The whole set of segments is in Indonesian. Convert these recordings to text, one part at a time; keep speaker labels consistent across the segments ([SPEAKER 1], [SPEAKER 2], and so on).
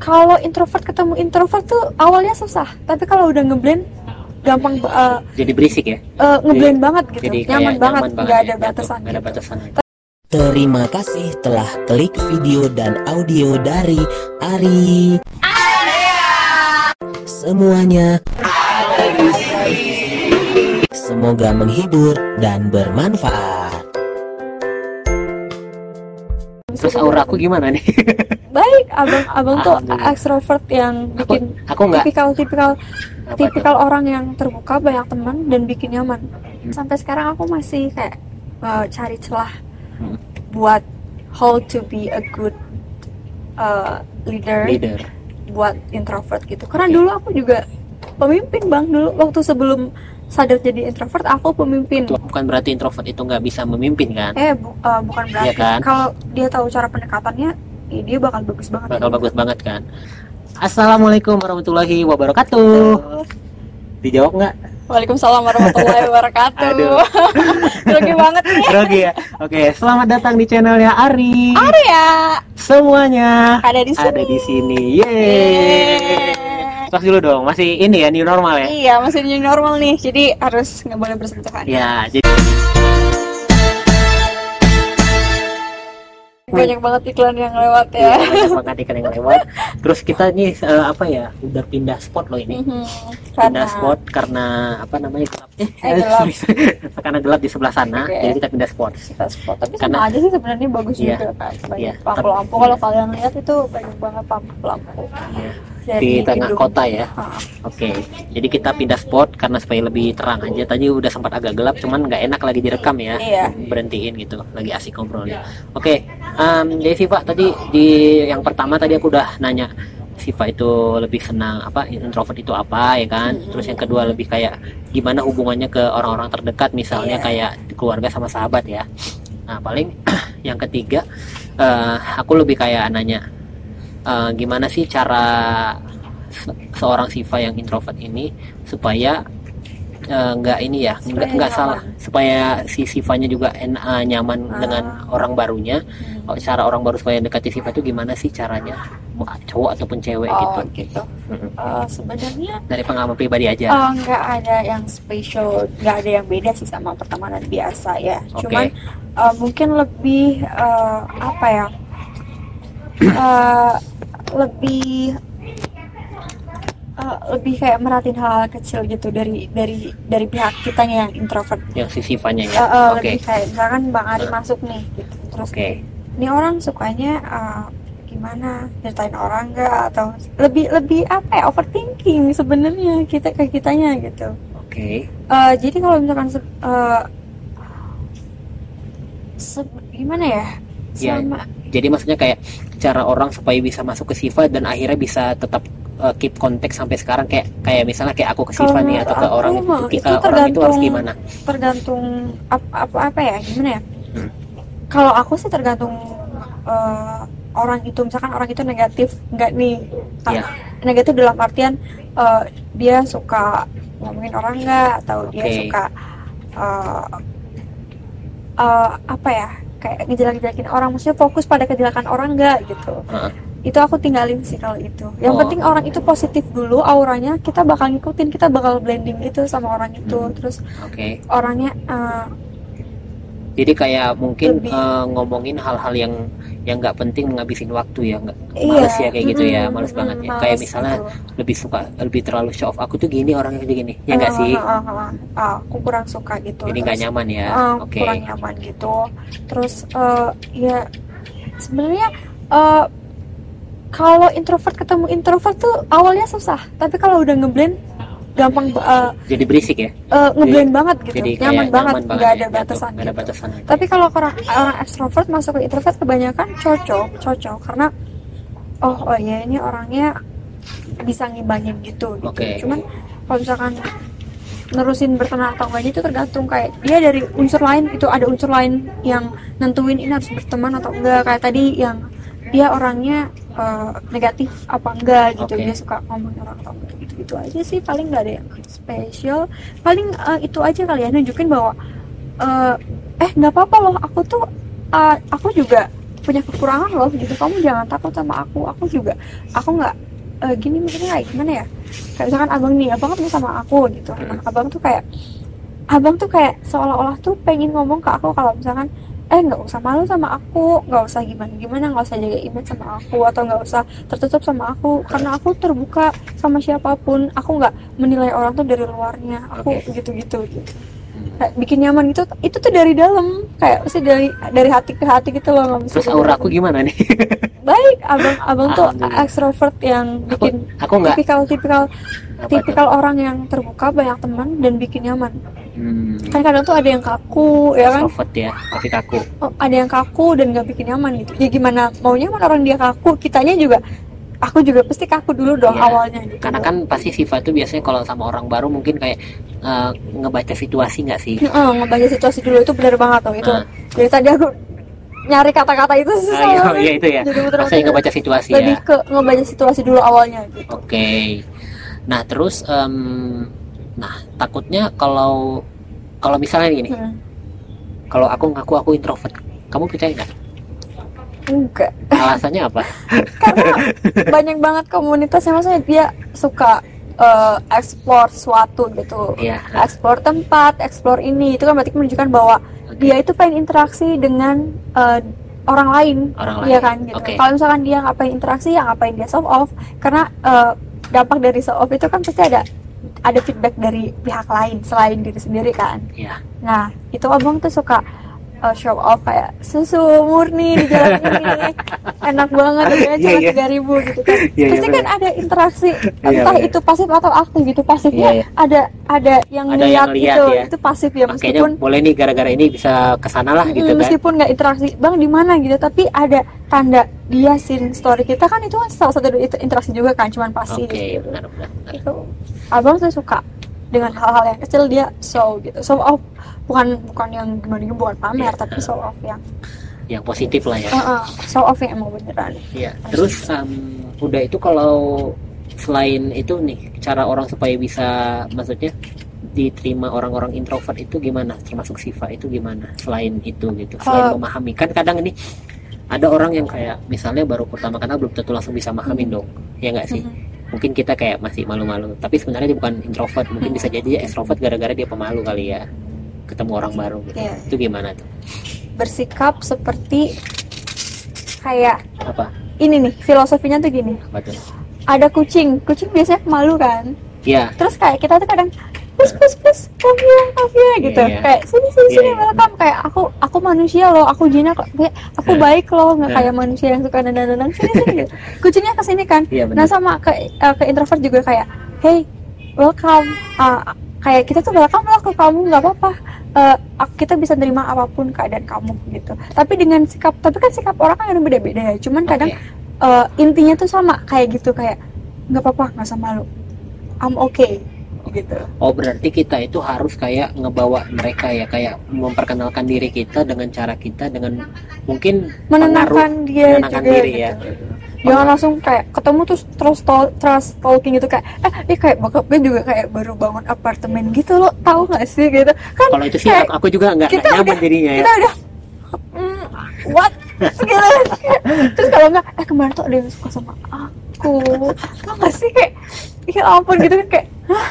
[SPEAKER 1] kalau introvert ketemu introvert tuh awalnya susah tapi kalau udah ngeblend gampang uh,
[SPEAKER 2] jadi berisik ya
[SPEAKER 1] uh, ngeblend banget gitu
[SPEAKER 2] jadi
[SPEAKER 1] nyaman banget
[SPEAKER 2] nyaman banget
[SPEAKER 1] nggak
[SPEAKER 2] ya,
[SPEAKER 1] ada
[SPEAKER 2] jatuh,
[SPEAKER 1] batasan
[SPEAKER 2] nggak ada
[SPEAKER 1] gitu.
[SPEAKER 2] batasan
[SPEAKER 3] Terima kasih telah klik video dan audio dari Ari. Semuanya semoga menghibur dan bermanfaat.
[SPEAKER 2] Terus aura aku gimana nih
[SPEAKER 1] baik abang abang tuh ekstrovert yang
[SPEAKER 2] aku
[SPEAKER 1] bikin
[SPEAKER 2] aku nggak
[SPEAKER 1] tipikal tipikal
[SPEAKER 2] apa tuh?
[SPEAKER 1] tipikal orang yang terbuka banyak teman dan bikin nyaman
[SPEAKER 2] Hmm.
[SPEAKER 1] sampai sekarang aku masih kayak uh, cari celah
[SPEAKER 2] Hmm.
[SPEAKER 1] buat how to be a good uh, leader,
[SPEAKER 2] leader
[SPEAKER 1] buat introvert gitu karena
[SPEAKER 2] Oke.
[SPEAKER 1] dulu aku juga pemimpin bang dulu waktu sebelum sadar jadi introvert aku pemimpin.
[SPEAKER 2] Itu bukan berarti introvert itu nggak bisa memimpin kan?
[SPEAKER 1] Eh bu- uh, bukan berarti.
[SPEAKER 2] Iya kan?
[SPEAKER 1] kalau dia tahu cara pendekatannya ya dia bakal bagus banget.
[SPEAKER 2] Bakal bagus banget kan? Assalamualaikum warahmatullahi wabarakatuh.
[SPEAKER 1] Tuh.
[SPEAKER 2] dijawab nggak?
[SPEAKER 1] Waalaikumsalam warahmatullahi wabarakatuh.
[SPEAKER 2] Aduh.
[SPEAKER 1] Grogi banget nih.
[SPEAKER 2] Grogi ya? Oke selamat datang di channelnya Ari.
[SPEAKER 1] Ari ya.
[SPEAKER 2] Semuanya
[SPEAKER 1] ada di sini.
[SPEAKER 2] ada di sini. Yeay Tos dulu dong masih ini ya new normal ya
[SPEAKER 1] Iya, masih new normal nih. Jadi harus nggak boleh bersentuhan.
[SPEAKER 2] ya jadi
[SPEAKER 1] Banyak banget iklan yang lewat
[SPEAKER 2] ya,
[SPEAKER 1] ya.
[SPEAKER 2] banyak banget ikan yang lewat terus kita nih eh, apa ya udah pindah spot loh ini
[SPEAKER 1] Mhm.
[SPEAKER 2] pindah
[SPEAKER 1] Karena
[SPEAKER 2] spot karena apa namanya gelap eh,
[SPEAKER 1] Eh, gelap.
[SPEAKER 2] karena gelap di sebelah sana
[SPEAKER 1] Oke.
[SPEAKER 2] jadi kita pindah spot
[SPEAKER 1] kita spot. Tapi
[SPEAKER 2] Karena-
[SPEAKER 1] sama aja sih sebenarnya bagus
[SPEAKER 2] Iya.
[SPEAKER 1] juga kan. Banyak
[SPEAKER 2] Iya.
[SPEAKER 1] lampu-lampu. Kalau kalian lihat itu banyak banget lampu-lampu.
[SPEAKER 2] Iya.
[SPEAKER 1] Dari
[SPEAKER 2] di tengah
[SPEAKER 1] gedung.
[SPEAKER 2] kota ya?
[SPEAKER 1] Ah,
[SPEAKER 2] oke jadi kita pindah spot karena supaya lebih terang aja. Tadi udah sempat agak gelap cuman nggak enak lagi direkam ya.
[SPEAKER 1] Iya.
[SPEAKER 2] berhentiin gitu lagi asik ngobrolnya. Oke um, jadi Siva tadi di yang pertama tadi aku udah nanya Siva itu lebih senang apa introvert itu apa ya kan? Terus yang kedua lebih kayak gimana hubungannya ke orang-orang terdekat misalnya
[SPEAKER 1] Iya.
[SPEAKER 2] kayak keluarga sama sahabat ya. Nah paling yang ketiga eh, aku lebih kayak nanya eh, gimana sih cara se- seorang Siva yang introvert ini supaya eh, nggak ini ya nggak nggak salah supaya si Sivanya juga en- eh, nyaman
[SPEAKER 1] Ah.
[SPEAKER 2] dengan orang barunya
[SPEAKER 1] hmm.
[SPEAKER 2] Oh, cara orang baru supaya dekati Siva itu gimana sih caranya mau cowok ataupun cewek gitu
[SPEAKER 1] Oh, gitu.
[SPEAKER 2] Mm-mm.
[SPEAKER 1] Eh, sebenarnya
[SPEAKER 2] dari pengalaman pribadi aja
[SPEAKER 1] eh, nggak ada yang spesial, nggak ada yang beda sih sama pertemanan biasa ya.
[SPEAKER 2] Oke.
[SPEAKER 1] Cuman eh, mungkin lebih eh, apa ya? eh, lebih eh, lebih kayak merhatiin hal-hal kecil gitu dari dari dari pihak kitanya yang introvert.
[SPEAKER 2] yang si Sivanya
[SPEAKER 1] Eh,
[SPEAKER 2] ya
[SPEAKER 1] eh,
[SPEAKER 2] oke
[SPEAKER 1] Lebih kayak misalkan Bang Ari masuk nih, gitu. terus
[SPEAKER 2] oke
[SPEAKER 1] ini orang sukanya eh, gimana nyeritain orang nggak atau lebih lebih apa ya overthinking sebenarnya kita ke kitanya gitu.
[SPEAKER 2] oke
[SPEAKER 1] Eh, jadi kalau misalkan se- eh, se- gimana ya?
[SPEAKER 2] Iya.
[SPEAKER 1] Sama
[SPEAKER 2] jadi maksudnya kayak cara orang supaya bisa masuk ke Siva dan akhirnya bisa tetap uh, keep kontak sampai sekarang kayak kayak misalnya kayak aku ke Siva nih atau ke orang
[SPEAKER 1] mah
[SPEAKER 2] itu,
[SPEAKER 1] itu
[SPEAKER 2] ke orang itu harus gimana
[SPEAKER 1] tergantung apa apa, apa ya gimana ya?
[SPEAKER 2] Hmm.
[SPEAKER 1] Kalau aku sih tergantung eh, orang itu misalkan orang itu negatif nggak nih
[SPEAKER 2] Iya.
[SPEAKER 1] negatif dalam artian eh, dia suka ngomongin orang nggak atau dia
[SPEAKER 2] Oke.
[SPEAKER 1] suka eh, eh, apa ya kayak ngejelek-jelekin orang maksudnya fokus pada kejelekan orang nggak gitu
[SPEAKER 2] Heeh.
[SPEAKER 1] Itu aku tinggalin sih kalau itu yang
[SPEAKER 2] Oh.
[SPEAKER 1] penting orang itu positif dulu auranya kita bakal ngikutin kita bakal blending gitu sama orang itu
[SPEAKER 2] Hmm.
[SPEAKER 1] terus
[SPEAKER 2] oke
[SPEAKER 1] orangnya eh,
[SPEAKER 2] jadi kayak mungkin
[SPEAKER 1] Lebih-
[SPEAKER 2] uh, ngomongin hal-hal yang yang nggak penting menghabisin waktu ya nggak
[SPEAKER 1] Iya.
[SPEAKER 2] males ya kayak gitu ya males banget ya
[SPEAKER 1] mm-mm,
[SPEAKER 2] kayak
[SPEAKER 1] males
[SPEAKER 2] misalnya
[SPEAKER 1] gitu.
[SPEAKER 2] lebih suka lebih terlalu show off aku tuh gini orangnya kayak gini ya nggak
[SPEAKER 1] Ah,
[SPEAKER 2] sih
[SPEAKER 1] ah, ah. Ah, aku kurang suka gitu
[SPEAKER 2] jadi nggak nyaman ya
[SPEAKER 1] ah,
[SPEAKER 2] oke
[SPEAKER 1] kurang nyaman gitu terus eh, ya sebenarnya eh, kalau introvert ketemu introvert tuh awalnya susah. Tapi kalau udah ngeblend gampang eh,
[SPEAKER 2] jadi berisik ya?
[SPEAKER 1] eh, ngeblend banget gitu.
[SPEAKER 2] jadi
[SPEAKER 1] nyaman banget nggak
[SPEAKER 2] ya,
[SPEAKER 1] ada
[SPEAKER 2] jatuh,
[SPEAKER 1] batasan
[SPEAKER 2] nggak ada
[SPEAKER 1] gitu.
[SPEAKER 2] batasan gitu.
[SPEAKER 1] tapi kalau orang orang ekstrovert masuk ke introvert kebanyakan cocok cocok. Karena oh oh ya ini orangnya bisa ngimbangin gitu gitu.
[SPEAKER 2] Oke.
[SPEAKER 1] cuman kalau misalkan nerusin berteman atau enggaknya itu tergantung. Kayak dia dari unsur lain itu ada unsur lain yang nentuin ini harus berteman atau enggak. Kayak tadi yang dia orangnya eh, negatif apa enggak gitu.
[SPEAKER 2] Oke.
[SPEAKER 1] dia suka ngomongin orang atau enggak gitu gitu aja sih. Paling nggak ada yang spesial paling eh, itu aja kali ya nunjukin bahwa eh, eh nggak apa-apa loh. Aku tuh eh, aku juga punya kekurangan loh gitu. Kamu jangan takut sama aku. Aku juga aku nggak eh, gini mikirnya kayak gimana ya? Kayak misalkan abang nih abang kan sama aku gitu. Nah, abang tuh kayak abang tuh kayak seolah-olah tuh pengen ngomong ke aku kalau misalkan eh nggak usah malu sama aku nggak usah gimana gimana nggak usah jaga image sama aku atau nggak usah tertutup sama aku karena aku terbuka sama siapa pun. Aku nggak menilai orang tuh dari luarnya aku
[SPEAKER 2] Oke.
[SPEAKER 1] gitu-gitu gitu. Kayak bikin nyaman gitu itu tuh dari dalam kayak sih dari dari hati ke hati gitu loh nggak bisa
[SPEAKER 2] terus aura aku gimana nih?
[SPEAKER 1] Baik abang abang tuh ekstrovert yang
[SPEAKER 2] aku
[SPEAKER 1] bikin
[SPEAKER 2] aku nggak
[SPEAKER 1] tipikal tipikal
[SPEAKER 2] apa tuh?
[SPEAKER 1] tipikal orang yang terbuka banyak teman dan bikin nyaman
[SPEAKER 2] hmm,
[SPEAKER 1] kan kadang tuh ada yang kaku ya kan?
[SPEAKER 2] Extrovert ya. Tapi kaku.
[SPEAKER 1] Oh, ada yang kaku dan gak bikin nyaman gitu. Ya gimana? Mau nyaman orang dia kaku? Kitanya juga aku juga pasti kaku dulu dong
[SPEAKER 2] Iya,
[SPEAKER 1] awalnya gitu.
[SPEAKER 2] Karena kan pasti sifat itu biasanya kalau sama orang baru mungkin kayak eh, ngebaca situasi nggak sih?
[SPEAKER 1] Heeh, ngebaca situasi dulu itu benar banget tuh itu.
[SPEAKER 2] Ah.
[SPEAKER 1] dari tadi aku nyari kata-kata itu susah
[SPEAKER 2] Ah, iya,
[SPEAKER 1] banget.
[SPEAKER 2] iya itu ya.
[SPEAKER 1] Jadi
[SPEAKER 2] ngebaca situasi
[SPEAKER 1] lebih
[SPEAKER 2] ya.
[SPEAKER 1] ke ngebaca situasi dulu awalnya gitu.
[SPEAKER 2] Oke. Nah terus em, nah takutnya kalau kalau misalnya gini.
[SPEAKER 1] Hmm.
[SPEAKER 2] kalau aku ngaku aku introvert kamu percaya nggak?
[SPEAKER 1] Enggak.
[SPEAKER 2] Alasannya apa?
[SPEAKER 1] Karena banyak banget komunitasnya maksudnya dia suka eh, explore suatu gitu.
[SPEAKER 2] Iya.
[SPEAKER 1] Explore tempat explore ini. Itu kan berarti menunjukkan bahwa
[SPEAKER 2] oke.
[SPEAKER 1] dia itu pengen interaksi dengan eh, orang lain.
[SPEAKER 2] Orang lain.
[SPEAKER 1] Iya kan gitu.
[SPEAKER 2] oke.
[SPEAKER 1] Kalau misalkan dia ngapain interaksi, ya ngapain dia show off. Karena eh, dampak dari show off itu kan pasti ada ada feedback dari pihak lain selain diri sendiri kan.
[SPEAKER 2] Iya.
[SPEAKER 1] Nah itu abang tuh suka eh, show off kayak susu murni di jalan ini enak banget harganya
[SPEAKER 2] Iya,
[SPEAKER 1] cuma tiga ribu gitu kan.
[SPEAKER 2] Iya, iya,
[SPEAKER 1] pasti kan ada interaksi
[SPEAKER 2] Iya,
[SPEAKER 1] entah
[SPEAKER 2] iya.
[SPEAKER 1] itu pasif atau aktif gitu. Pasifnya
[SPEAKER 2] Iya, iya.
[SPEAKER 1] ada ada yang
[SPEAKER 2] Ada
[SPEAKER 1] lihat
[SPEAKER 2] yang lihat
[SPEAKER 1] gitu.
[SPEAKER 2] ya.
[SPEAKER 1] Itu pasif ya
[SPEAKER 2] Makanya
[SPEAKER 1] meskipun
[SPEAKER 2] boleh nih gara-gara ini bisa ke sana lah gitu kan
[SPEAKER 1] meskipun nggak interaksi bang di mana gitu tapi ada tanda dia sin story kita kan itu kan salah satu interaksi juga kan cuman pasti
[SPEAKER 2] oke
[SPEAKER 1] gitu.
[SPEAKER 2] benar benar benar.
[SPEAKER 1] itu abang tuh suka dengan hal-hal yang kecil dia show gitu show off bukan bukan yang gimana gimana bukan pamer
[SPEAKER 2] Iya.
[SPEAKER 1] tapi show off yang
[SPEAKER 2] yang positif lah ya
[SPEAKER 1] uh, uh, show off yang emang beneran
[SPEAKER 2] Iya. Terus em, udah itu kalau selain itu nih cara orang supaya bisa maksudnya diterima orang-orang introvert itu gimana? Termasuk Siva itu gimana? Selain itu gitu. Selain
[SPEAKER 1] Kalau-
[SPEAKER 2] memahami kan kadang ini ada orang yang kayak misalnya baru pertama kenal belum tentu langsung bisa mahamin
[SPEAKER 1] Hmm.
[SPEAKER 2] dong. Ya nggak sih?
[SPEAKER 1] Mhm.
[SPEAKER 2] Mungkin kita kayak masih malu-malu. Tapi sebenarnya dia bukan introvert. Mungkin bisa jadi dia extrovert gara-gara dia pemalu kali ya. Ketemu orang baru gitu.
[SPEAKER 1] Iya.
[SPEAKER 2] Itu gimana tuh?
[SPEAKER 1] bersikap seperti kayak
[SPEAKER 2] Apa?
[SPEAKER 1] ini nih filosofinya tuh gini
[SPEAKER 2] Apa tuh?
[SPEAKER 1] ada kucing kucing biasanya malu kan
[SPEAKER 2] Iya.
[SPEAKER 1] terus kayak kita tuh kadang pus pus pus come here come here gitu.
[SPEAKER 2] Iya, iya.
[SPEAKER 1] kayak sini sini
[SPEAKER 2] Iya,
[SPEAKER 1] sini
[SPEAKER 2] iya.
[SPEAKER 1] welcome. Kayak aku aku manusia loh aku jinak. Kayak aku
[SPEAKER 2] Nah.
[SPEAKER 1] baik loh nggak
[SPEAKER 2] Nah.
[SPEAKER 1] kayak manusia yang suka nendang nendang sini sini gitu. Kucingnya ke sini kan.
[SPEAKER 2] Iya
[SPEAKER 1] nah sama ke eh, ke introvert juga kayak hey welcome. Ah, kayak kita tuh welcome loh ke kamu nggak apa-apa. Ak- kita bisa terima apa pun keadaan kamu gitu. Tapi dengan sikap tapi kan sikap orang kan beda-beda ya. Cuman kadang eh, intinya tuh sama kayak gitu kayak nggak apa-apa nggak usah malu. I'm okay gitu
[SPEAKER 2] Oh berarti kita itu harus kayak ngebawa mereka ya kayak memperkenalkan diri kita dengan cara kita dengan mungkin
[SPEAKER 1] menenangkan dia
[SPEAKER 2] menenangkan
[SPEAKER 1] juga
[SPEAKER 2] diri
[SPEAKER 1] gitu.
[SPEAKER 2] ya.
[SPEAKER 1] jangan langsung kayak ketemu terus terus tol- trust talking gitu kayak eh ini kayak bokap gue juga kayak baru bangun apartemen gitu lo tahu gak sih gitu kan
[SPEAKER 2] Kalau itu sih
[SPEAKER 1] kayak
[SPEAKER 2] aku, juga nggak nggak nyaman
[SPEAKER 1] udah-
[SPEAKER 2] jadinya ya.
[SPEAKER 1] kita udah mm, what segala terus kalau enggak eh kemarin tuh ada yang suka sama aku tau gak sih kayak ya ampun gitu kan kayak Hah?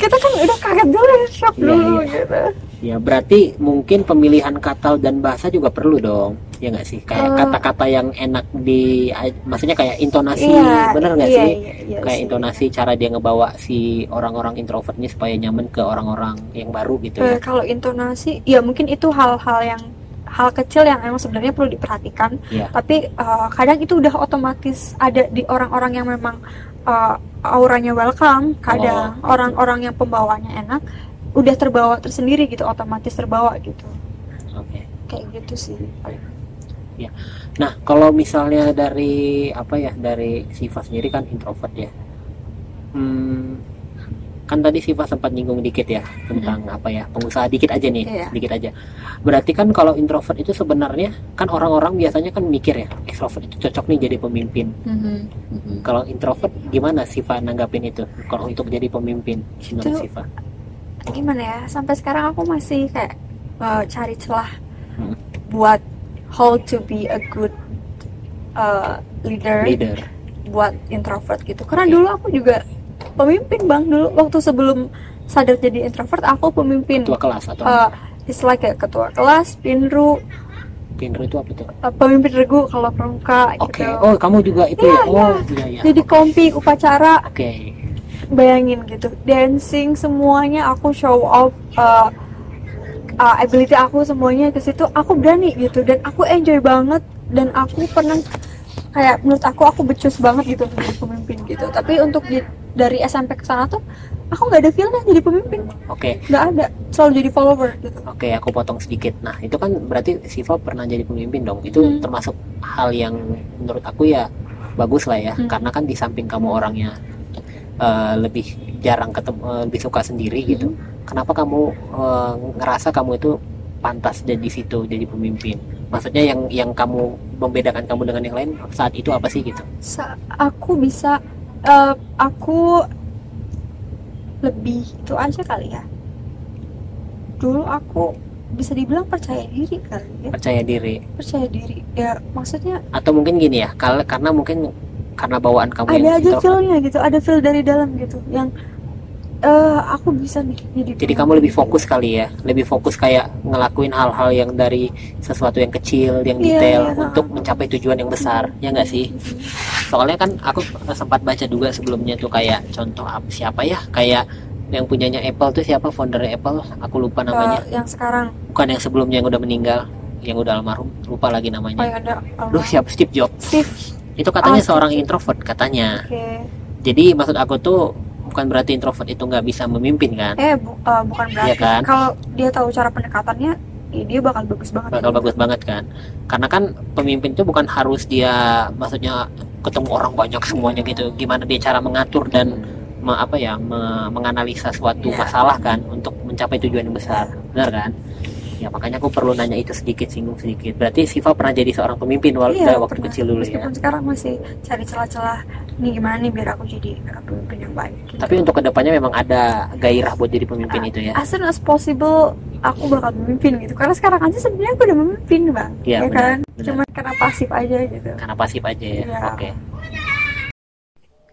[SPEAKER 1] Kita kan udah kaget dulu ya shock
[SPEAKER 2] Iya,
[SPEAKER 1] dulu
[SPEAKER 2] iya.
[SPEAKER 1] gitu
[SPEAKER 2] Ya berarti mungkin pemilihan kata dan bahasa juga perlu dong. Ya nggak sih? Kayak
[SPEAKER 1] Eh.
[SPEAKER 2] kata-kata yang enak di, maksudnya kayak intonasi,
[SPEAKER 1] iya
[SPEAKER 2] bener nggak
[SPEAKER 1] iya,
[SPEAKER 2] sih?
[SPEAKER 1] iya, iya
[SPEAKER 2] kayak
[SPEAKER 1] sih.
[SPEAKER 2] intonasi cara dia ngebawa si orang-orang introvertnya supaya nyaman ke orang-orang yang baru gitu
[SPEAKER 1] Eh,
[SPEAKER 2] ya.
[SPEAKER 1] kalau intonasi ya mungkin itu hal-hal yang hal kecil yang emang sebenarnya perlu diperhatikan
[SPEAKER 2] Iya.
[SPEAKER 1] tapi eh, kadang itu udah otomatis ada di orang-orang yang memang eh, auranya welcome kadang
[SPEAKER 2] Oh,
[SPEAKER 1] orang-orang yang pembawaannya enak udah terbawa tersendiri gitu otomatis terbawa gitu
[SPEAKER 2] Oke.
[SPEAKER 1] kayak gitu sih
[SPEAKER 2] Nah, kalau misalnya dari apa ya dari Siva sendiri kan introvert ya. Hmm, kan tadi Siva sempat nyinggung dikit ya tentang apa ya pengusaha dikit aja nih,
[SPEAKER 1] Iya.
[SPEAKER 2] dikit aja. Berarti kan kalau introvert itu sebenarnya kan orang-orang biasanya kan mikir ya extrovert itu cocok nih jadi pemimpin. Kalau introvert gimana Siva nanggapin itu? Kalau untuk jadi pemimpin menurut
[SPEAKER 1] Itu-
[SPEAKER 2] Siva?
[SPEAKER 1] gimana ya sampai sekarang aku masih kayak eh, cari celah
[SPEAKER 2] Hmm.
[SPEAKER 1] buat how to be a good uh, leader,
[SPEAKER 2] leader
[SPEAKER 1] buat introvert gitu. Karena
[SPEAKER 2] Oke.
[SPEAKER 1] dulu aku juga pemimpin bang. Dulu waktu sebelum sadar jadi introvert aku pemimpin.
[SPEAKER 2] ketua kelas atau
[SPEAKER 1] Uh, istilah kayak ketua kelas, pinru,
[SPEAKER 2] pinru itu apa tuh?
[SPEAKER 1] Uh, pemimpin regu kalau pramuka
[SPEAKER 2] oke.
[SPEAKER 1] gitu.
[SPEAKER 2] oh kamu juga itu
[SPEAKER 1] Iya,
[SPEAKER 2] ya oh
[SPEAKER 1] iya.
[SPEAKER 2] iya.
[SPEAKER 1] Jadi kompi upacara.
[SPEAKER 2] Oke.
[SPEAKER 1] Bayangin gitu. Dancing semuanya aku show off uh, uh, ability aku semuanya ke situ aku berani gitu. Dan aku enjoy banget. Dan aku pernah kayak menurut aku aku becus banget gitu menjadi pemimpin gitu. Tapi untuk di- dari SMP ke sana tuh aku nggak ada feelnya jadi pemimpin
[SPEAKER 2] oke
[SPEAKER 1] nggak ada selalu jadi follower gitu
[SPEAKER 2] Oke, aku potong sedikit. Nah, itu kan berarti Siva pernah jadi pemimpin dong. Itu
[SPEAKER 1] Hmm.
[SPEAKER 2] termasuk hal yang menurut aku ya bagus lah ya,
[SPEAKER 1] Hmm.
[SPEAKER 2] karena kan di samping kamu orangnya eh, lebih jarang ketemu, eh, lebih suka sendiri gitu.
[SPEAKER 1] Hmm.
[SPEAKER 2] Kenapa kamu eh, ngerasa kamu itu pantas jadi situ jadi pemimpin? Maksudnya yang yang kamu membedakan kamu dengan yang lain saat itu apa sih gitu?
[SPEAKER 1] Sa- aku bisa uh, aku lebih itu aja kali ya. Dulu aku bisa dibilang percaya diri kali ya.
[SPEAKER 2] Percaya diri.
[SPEAKER 1] Percaya diri. Ya maksudnya
[SPEAKER 2] atau mungkin gini ya, kal- karena mungkin karena bawaan kamu
[SPEAKER 1] ada aja feelnya gitu ada feel dari dalam gitu yang eh aku bisa nih jadi
[SPEAKER 2] Jadi kamu lebih fokus kali ya, lebih fokus kayak ngelakuin hal-hal yang dari sesuatu yang kecil, yang
[SPEAKER 1] Iya,
[SPEAKER 2] detail
[SPEAKER 1] iya,
[SPEAKER 2] untuk
[SPEAKER 1] ha.
[SPEAKER 2] Mencapai tujuan yang besar, ya nggak sih? Soalnya kan aku sempat baca juga sebelumnya tuh kayak contoh apa siapa ya, kayak yang punyanya Apple tuh siapa founder Apple, aku lupa namanya.
[SPEAKER 1] Eh, yang sekarang
[SPEAKER 2] Bukan yang sebelumnya yang udah meninggal, yang udah almarhum, lupa lagi
[SPEAKER 1] oh
[SPEAKER 2] namanya.
[SPEAKER 1] ada um,
[SPEAKER 2] Duh siapa Steve Jobs?
[SPEAKER 1] Steve
[SPEAKER 2] Itu katanya
[SPEAKER 1] Ah,
[SPEAKER 2] seorang
[SPEAKER 1] Steve.
[SPEAKER 2] introvert katanya.
[SPEAKER 1] oke
[SPEAKER 2] Jadi maksud aku tuh bukan berarti introvert itu nggak bisa memimpin kan?
[SPEAKER 1] eh bu- eh, bukan berarti
[SPEAKER 2] Iya kan?
[SPEAKER 1] kalau dia tahu cara pendekatannya ya dia bakal bagus banget.
[SPEAKER 2] Bakal bagus banget kan? Karena kan pemimpin itu bukan harus dia maksudnya ketemu orang banyak semuanya gitu. Gimana dia cara mengatur dan me- apa ya me- menganalisa suatu
[SPEAKER 1] Iya.
[SPEAKER 2] masalah kan untuk mencapai tujuan yang besar. Benar kan? Ya makanya aku perlu nanya itu sedikit singgung sedikit. Berarti Siva pernah jadi seorang pemimpin wal-
[SPEAKER 1] Iya,
[SPEAKER 2] waktu
[SPEAKER 1] pernah.
[SPEAKER 2] kecil dulu ya?
[SPEAKER 1] Meskipun sekarang masih cari celah-celah nih gimana nih biar aku jadi uh, pemimpin yang baik? Gitu.
[SPEAKER 2] tapi untuk ke depannya memang ada gairah buat jadi pemimpin itu ya?
[SPEAKER 1] as soon as possible aku bakal memimpin gitu. Karena sekarang aja sebenarnya aku udah memimpin bang.
[SPEAKER 2] Iya,
[SPEAKER 1] ya
[SPEAKER 2] benar,
[SPEAKER 1] kan?
[SPEAKER 2] benar.
[SPEAKER 1] cuma karena pasif aja gitu.
[SPEAKER 2] Karena pasif aja ya?
[SPEAKER 1] Iya.
[SPEAKER 2] oke.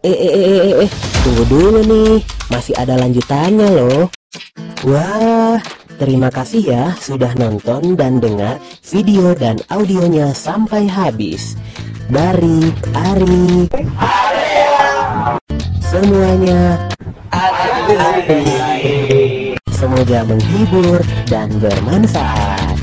[SPEAKER 3] Eh, eh, eh, eh, eh, tunggu dulu nih, masih ada lanjutannya loh. Wah, terima kasih ya sudah nonton dan dengar video dan audionya sampai habis. Dari Ari, semuanya Semoga menghibur dan bermanfaat.